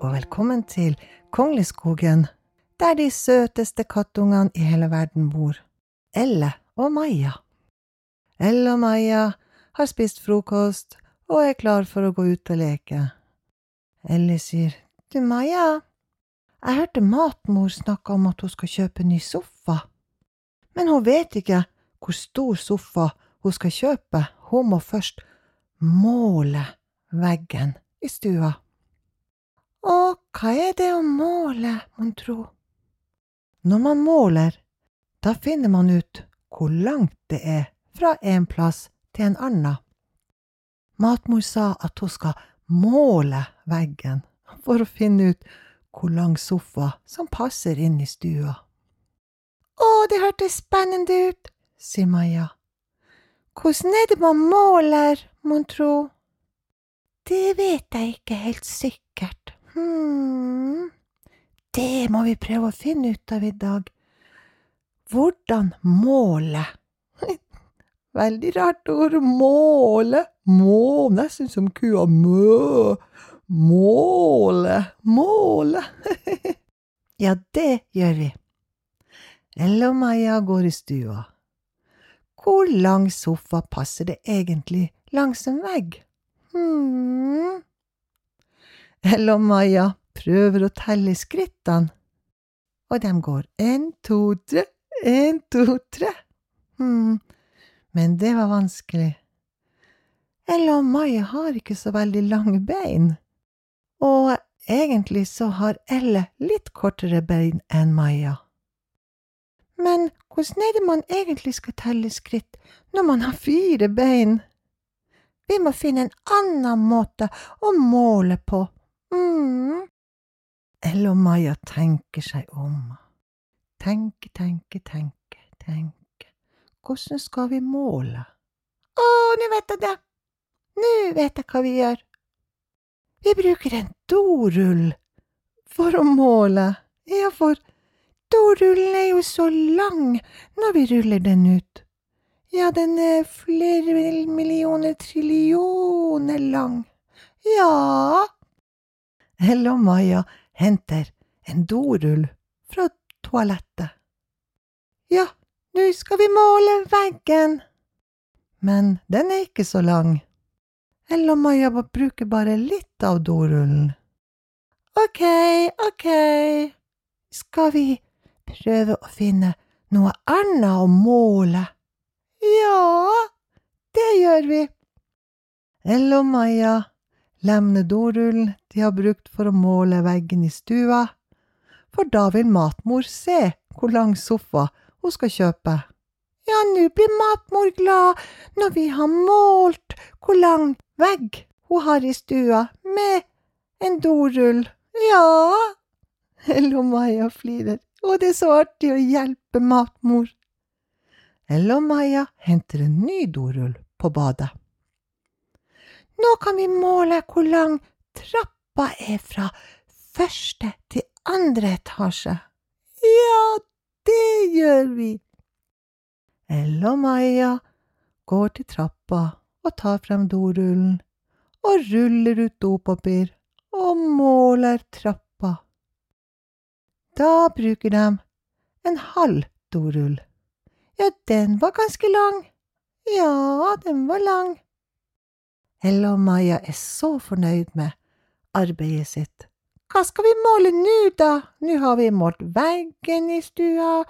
og velkommen til Kongleskogen, der de søteste kattungene i hele verden bor, Elle og Maja. Elle og Maja har spist frokost og er klar for å gå ut og leke. Elle sier, Du, Maja, jeg hørte matmor snakke om at hun skal kjøpe ny sofa, men hun vet ikke hvor stor sofa hun skal kjøpe, hun må først måle veggen i stua. Og hva er det å måle, mon tro? Når man måler, da finner man ut hvor langt det er fra en plass til en annen. Matmor sa at hun skal måle veggen for å finne ut hvor lang sofa som passer inn i stua. Å, det hørtes spennende ut, sier Maja. Hvordan er det man måler, mon tro? Det vet jeg ikke helt sikkert. Hm, det må vi prøve å finne ut av i dag. Hvordan måle? Veldig rart ord, måle. Må, nesten som kua mø. Måle, måle. ja, det gjør vi. Og Maja går i stua. Hvor lang sofa passer det egentlig langs en vegg? Hm. Elle og Maja prøver å telle skrittene, og de går en, to, tre, en, to, tre. Hm, men det var vanskelig. Ella og Maja har ikke så veldig lange bein, og egentlig så har Elle litt kortere bein enn Maja. Men hvordan er det man egentlig skal telle skritt når man har fire bein? Vi må finne en annen måte å måle på. Mm. Elle og Maja tenker seg om. Tenke, tenke, tenke, tenke. Hvordan skal vi måle? Å, nå vet jeg det! Nå vet jeg hva vi gjør. Vi bruker en dorull for å måle. Ja, for dorullen er jo så lang når vi ruller den ut. Ja, den er flere millioner trillioner lang. Ja. Hello, Maja henter en dorull fra toalettet. Ja, nå skal vi måle veggen. Men den er ikke så lang. Elle og Maja bruker bare litt av dorullen. Ok, ok, skal vi prøve å finne noe annet å måle? Ja, det gjør vi. Elle og Maja lemner dorullen de har brukt for å måle veggen i stua, for da vil matmor se hvor lang sofa hun skal kjøpe. Ja, nå blir matmor glad når vi har målt hvor lang vegg hun har i stua med en dorull. Ja, Elle og Maja flirer, og det er så artig å hjelpe matmor. Elle og Maja henter en ny dorull på badet. Nå kan vi måle hvor lang trappa er fra første til andre etasje. Ja, det gjør vi. Ella og Maja går til trappa og tar frem dorullen og ruller ut dopapir og måler trappa. Da bruker de en halv dorull. Ja, den var ganske lang. Ja, den var lang. Elle og Maja er så fornøyd med arbeidet sitt. Hva skal vi måle nå, da? Nå har vi målt veggen i stua,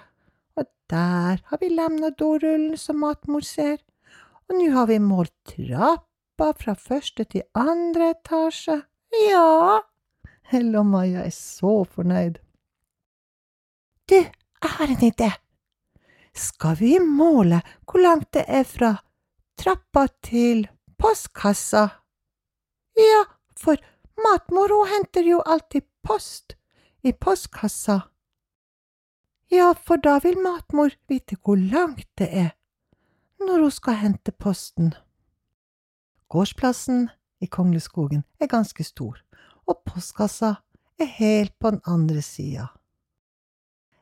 og der har vi lemna dorullen som matmor ser, og nå har vi målt trappa fra første til andre etasje. Ja, Elle og Maja er så fornøyd. Du, jeg har en idé. Skal vi måle hvor langt det er fra trappa til postkassa? Ja, for matmor hun henter jo alltid post i postkassa. Ja, for da vil matmor vite hvor langt det er når hun skal hente posten. Gårdsplassen i Kongleskogen er ganske stor, og postkassa er helt på den andre sida.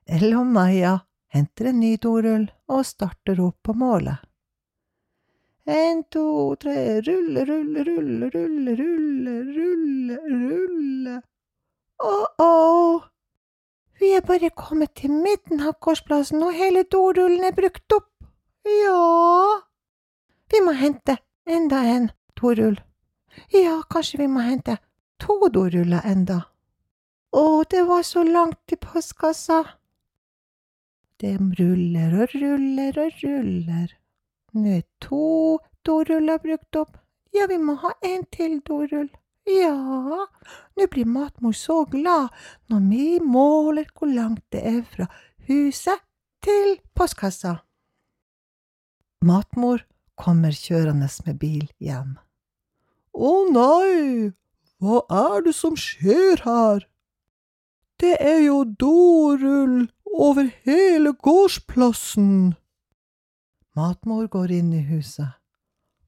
Elle og Maja henter en ny dorull og starter opp på målet. En, to, tre, rulle, rulle, rulle, rulle, rulle, rulle, rulle. Å-å, vi er bare kommet til midten av gårdsplassen, og hele dorullen er brukt opp. Ja, vi må hente enda en dorull. Ja, kanskje vi må hente to doruller enda. Å, det var så langt til postkassa. De ruller og ruller og ruller. Nå er to doruller brukt opp. Ja, vi må ha en til dorull. Ja, nå blir matmor så glad når vi måler hvor langt det er fra huset til postkassa. Matmor kommer kjørende med bil hjem. Å nei, hva er det som skjer her? Det er jo dorull over hele gårdsplassen. Matmor går inn i huset.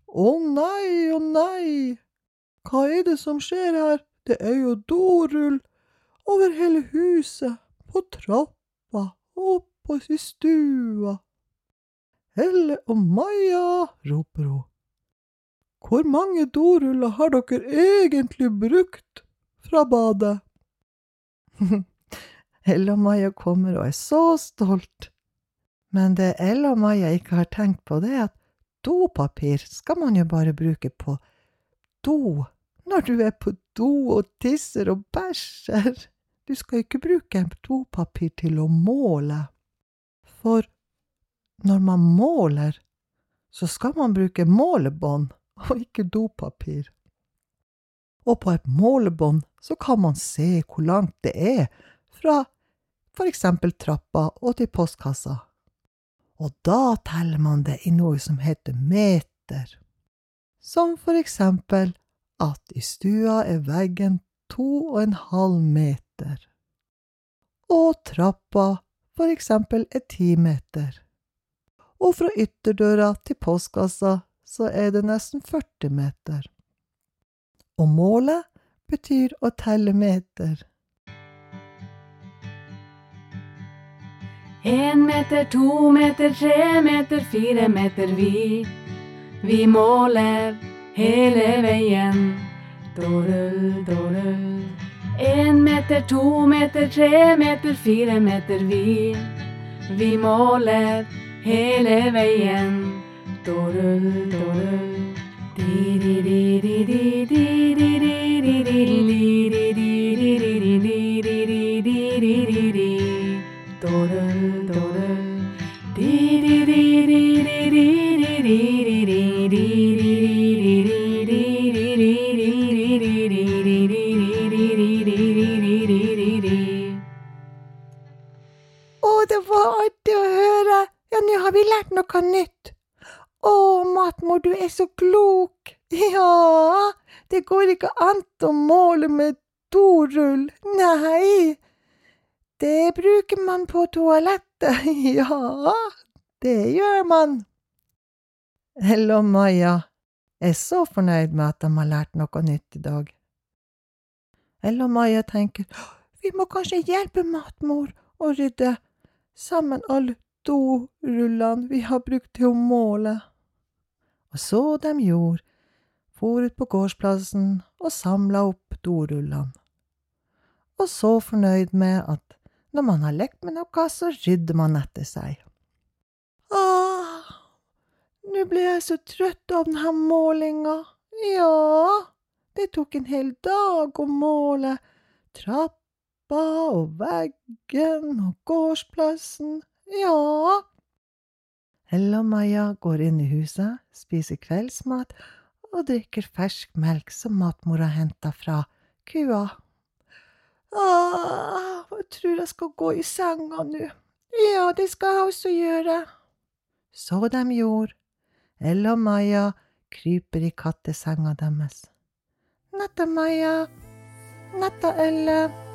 Å nei, å nei, hva er det som skjer her? Det er jo dorull over hele huset, på trappa, oppe i stua. Helle og Maja, roper hun. Hvor mange doruller har dere egentlig brukt fra badet? Helle og Maja kommer og er så stolt. Men det Ella og Maja ikke har tenkt på, det er at dopapir skal man jo bare bruke på do når du er på do og tisser og bæsjer. Du skal ikke bruke dopapir til å måle. For når man måler, så skal man bruke målebånd og ikke dopapir. Og på et målebånd så kan man se hvor langt det er fra for eksempel trappa og til postkassa. Og da teller man det i noe som heter meter. Som for eksempel at i stua er veggen to og en halv meter. Og trappa for eksempel er ti meter. Og fra ytterdøra til postkassa så er det nesten 40 meter. Og målet betyr å telle meter. En meter, to meter, tre meter, fire meter, vi. Vi måler hele veien. Dorull, dorull. En meter, to meter, tre meter, fire meter, vi. Vi måler hele veien. Dorull, dorull. Di, di, di, di, di, noe nytt. Å, matmor, du er så klok! Ja, det går ikke an å måle med dorull, nei. Det bruker man på toalettet, ja, det gjør man. Hello, Maja. Maja er så fornøyd med at de har lært noe nytt i dag. Hello, Maja tenker vi må kanskje hjelpe matmor å rydde sammen alle dorullene vi har brukt til å måle. Og så de gjorde, for ut på gårdsplassen og samla opp dorullene. Og så fornøyd med at når man har lekt med noe, så rydder man etter seg. Ah, nå ble jeg så trøtt av denne målinga. Ja, det tok en hel dag å måle trappa og veggen og gårdsplassen. Ja. Ella og Maja går inn i huset, spiser kveldsmat og drikker fersk melk som matmora henta fra kua. Ah, jeg tror jeg skal gå i senga nå. Ja, det skal jeg også gjøre. Så de gjorde. Ella og Maja kryper i kattesenga deres. Natta, Maja. Natta, Elle.